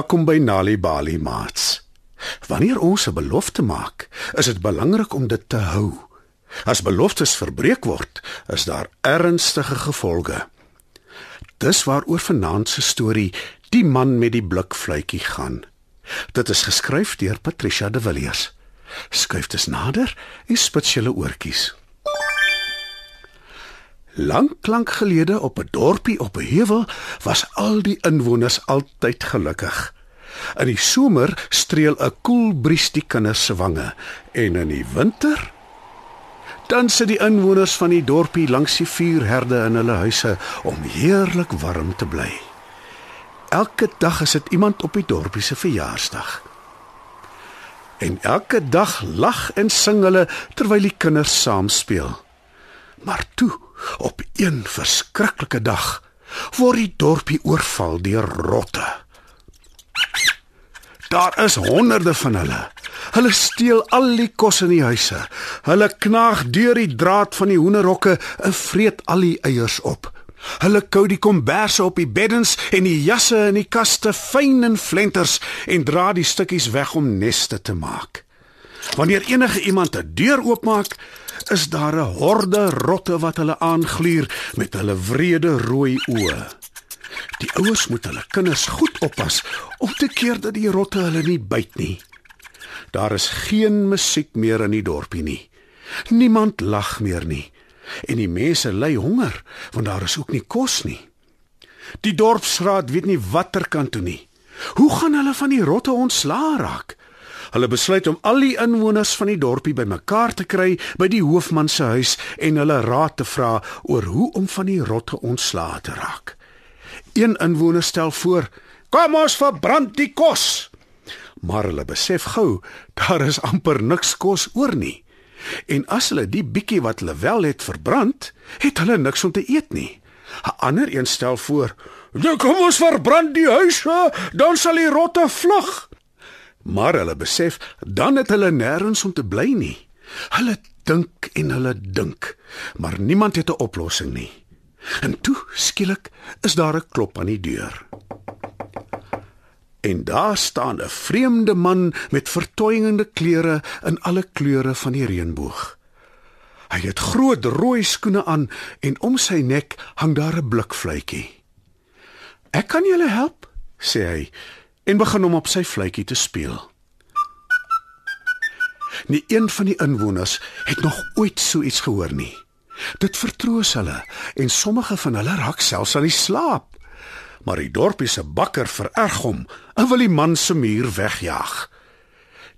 Welkom by Nali Bali Mats. Wanneer ons 'n belofte maak, is dit belangrik om dit te hou. As beloftes verbreek word, is daar ernstige gevolge. Dis waaroor vanaand se storie Die man met die blikvletjie gaan. Dit is geskryf deur Patricia de Villiers. Skuif dit nader en spits julle oortjies. Lank lank gelede op 'n dorpie op 'n heuwel was al die inwoners altyd gelukkig. In die somer streel 'n koel bries die kinders se wange en in die winter dan sit die inwoners van die dorpie langs die vuurherde in hulle huise om heerlik warm te bly. Elke dag is dit iemand op die dorpie se verjaarsdag. En elke dag lag en sing hulle terwyl die kinders saam speel. Maar toe, op een verskriklike dag, word die dorpie oorval deur rotte. Daar is honderde van hulle. Hulle steel al die kos in die huise. Hulle knaag deur die draad van die hoenderhokke en vreet al die eiers op. Hulle kou die komberse op die beddens en die jasse in die kaste fyn en flenters en dra die stukkies weg om neste te maak. Wanneer enige iemand 'n deur oopmaak, is daar 'n horde rotte wat hulle aangluur met hulle wrede rooi oë. Die ouers moet hulle kinders goed oppas om te keer dat die rotte hulle nie byt nie. Daar is geen musiek meer in die dorpie nie. Niemand lag meer nie. En die mense ly honger want daar is ook nie kos nie. Die dorpsraad weet nie watter kant toe nie. Hoe gaan hulle van die rotte ontslaa raak? Hulle besluit om al die inwoners van die dorpie bymekaar te kry by die hoofman se huis en hulle raad te vra oor hoe om van die rotte ontslaa te raak. Een inwoner stel voor: "Kom ons verbrand die kos." Maar hulle besef gou, daar is amper niks kos oor nie. En as hulle die bietjie wat hulle wel het verbrand, het hulle niks om te eet nie. 'n Ander een stel voor: "Nou kom ons verbrand die huise, dan sal die rotte vlug." Maar hulle besef dan het hulle nêrens om te bly nie. Hulle dink en hulle dink, maar niemand het 'n oplossing nie. En toe skielik is daar 'n klop aan die deur. En daar staan 'n vreemde man met vertoeiende klere in alle kleure van die reënboog. Hy het groot rooi skoene aan en om sy nek hang daar 'n blikvletjie. "Ek kan julle help," sê hy en begin om op sy vletjie te speel. Nie een van die inwoners het nog ooit so iets gehoor nie. Dit vertroos hulle en sommige van hulle raak selfs aan die slaap maar die dorpie se bakker vererg hom en wil die man se muur wegjaag.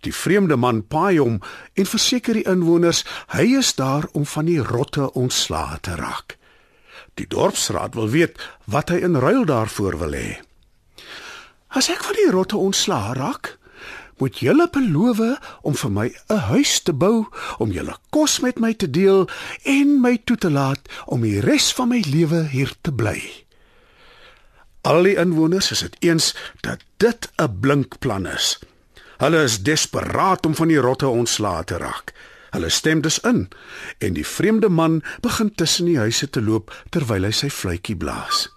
Die vreemde man paai hom en verseker die inwoners hy is daar om van die rotte ontslae te raak. Die dorpsraad wil weet wat hy in ruil daarvoor wil hê. As ek van die rotte ontslae raak, moet julle beloof om vir my 'n huis te bou, om julle kos met my te deel en my toe te laat om die res van my lewe hier te bly. Al die inwoners is dit eens dat dit 'n blink plan is. Hulle is desperaat om van die rotte ontslae te raak. Hulle stem dus in en die vreemde man begin tussen die huise te loop terwyl hy sy fluitjie blaas.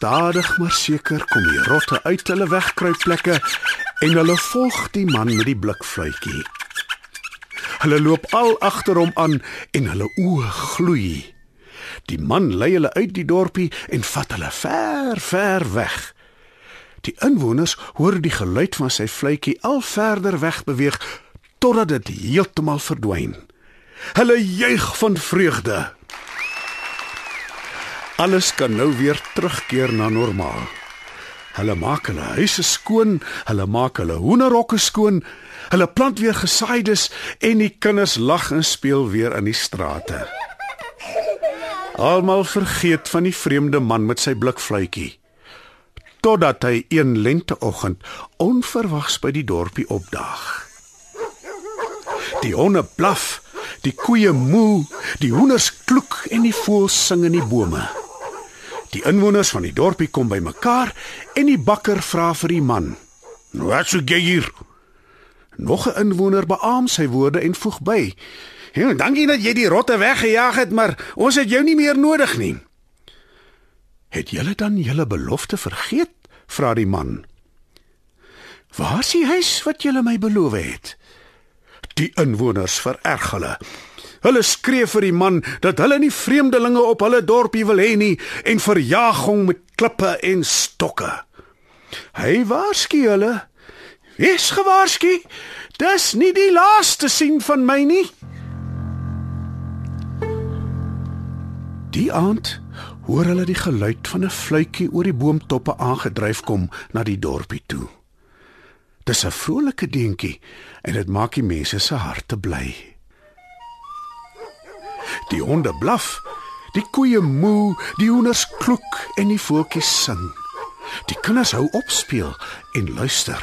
Stadig maar seker kom die rotte uit hulle wegkruipplekke en hulle volg die man met die blikfluitjie. Hulle loop al agter hom aan en hulle oë gloei. Die man lei hulle uit die dorpie en vat hulle ver, ver weg. Die inwoners hoor die geluid van sy fluitjie al verder weg beweeg totdat dit heeltemal verdwyn. Hulle juig van vreugde. Alles kan nou weer terugkeer na normaal. Hulle maak hulle huise skoon, hulle maak hulle hoenderhokke skoon, hulle plant weer gesaaides en die kinders lag en speel weer in die strate. Almal vergeet van die vreemde man met sy blikfluitjie. Totdat hy een lenteoggend onverwags by die dorpie opdaag. Die honde blaf, die koeie moo, die hoenders kloek en die voëls sing in die bome. Die inwoners van die dorpie kom bymekaar en die bakker vra vir die man: "Wat sou jy hier?" Nog 'n inwoner beamoen sy woorde en voeg by: Ja, dankie dat jy die rotte weggejaag het, maar ons het jou nie meer nodig nie. Het julle dan julle belofte vergeet? vra die man. "Waar is die huis wat julle my beloof het?" Die inwoners vererg hulle. Hulle skree vir die man dat hulle nie vreemdelinge op hulle dorpie wil hê nie en verjaag hom met klippe en stokke. Hy waarsku hulle: "Wees gewaarsku, dis nie die laaste sien van my nie." Die aand hoor hulle die geluid van 'n fluitjie oor die boomtoppe aangedryf kom na die dorpie toe. Dis 'n vrolike deentjie en dit maak die mense se harte bly. Die honde blaf, die koeie moe, die hoenders kloek en die voeltjies sing. Die kinders hou op speel en luister.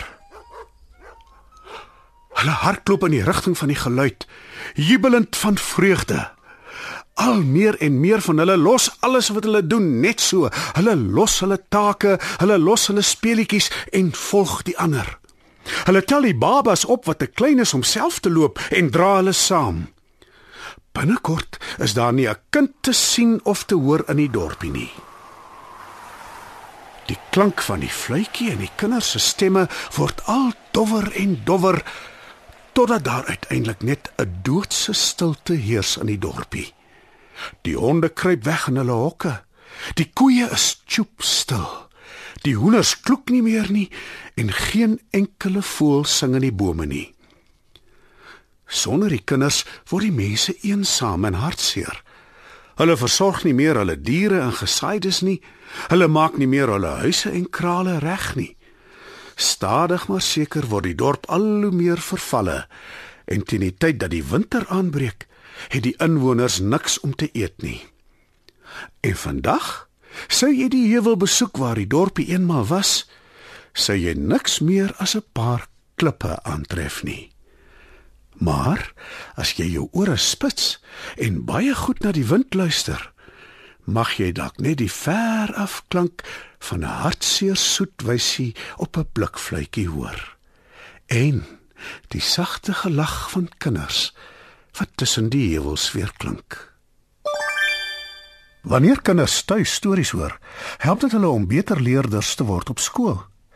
Hulle hardloop in die rigting van die geluid, jubelend van vreugde. Al meer en meer van hulle los alles wat hulle doen net so. Hulle los hulle take, hulle los hulle speletjies en volg die ander. Hulle tel die babas op wat te klein is om self te loop en dra hulle saam. Binnekort is daar nie 'n kind te sien of te hoor in die dorpie nie. Die klank van die fluitjie en die kinders se stemme word al dowwer en dowwer totdat daar uiteindelik net 'n doodse stilte heers in die dorpie. Die honde kruip weg in hulle hokke. Die koeie is choop stil. Die hoenders kloek nie meer nie en geen enkele voël sing in die bome nie. Sonder die kinders word die mense eensaam en hartseer. Hulle versorg nie meer hulle diere en gesaaides nie. Hulle maak nie meer hulle huise en krale reg nie. Stadig maar seker word die dorp al hoe meer vervalle en teen die tyd dat die winter aanbreek, het die inwoners niks om te eet nie. En vandag sou jy die heuwel besoek waar die dorpie eenmal was, sou jy niks meer as 'n paar klippe aantref nie. Maar as jy jou ore spits en baie goed na die wind luister, mag jy dalk net die ver af klank van 'n hartseer soet wysie op 'n blikfluitjie hoor. En die sagte gelag van kinders wat tussen die heuwels weer klink. Wanneer kinders tuis stories hoor, help dit hulle om beter leerders te word op skool.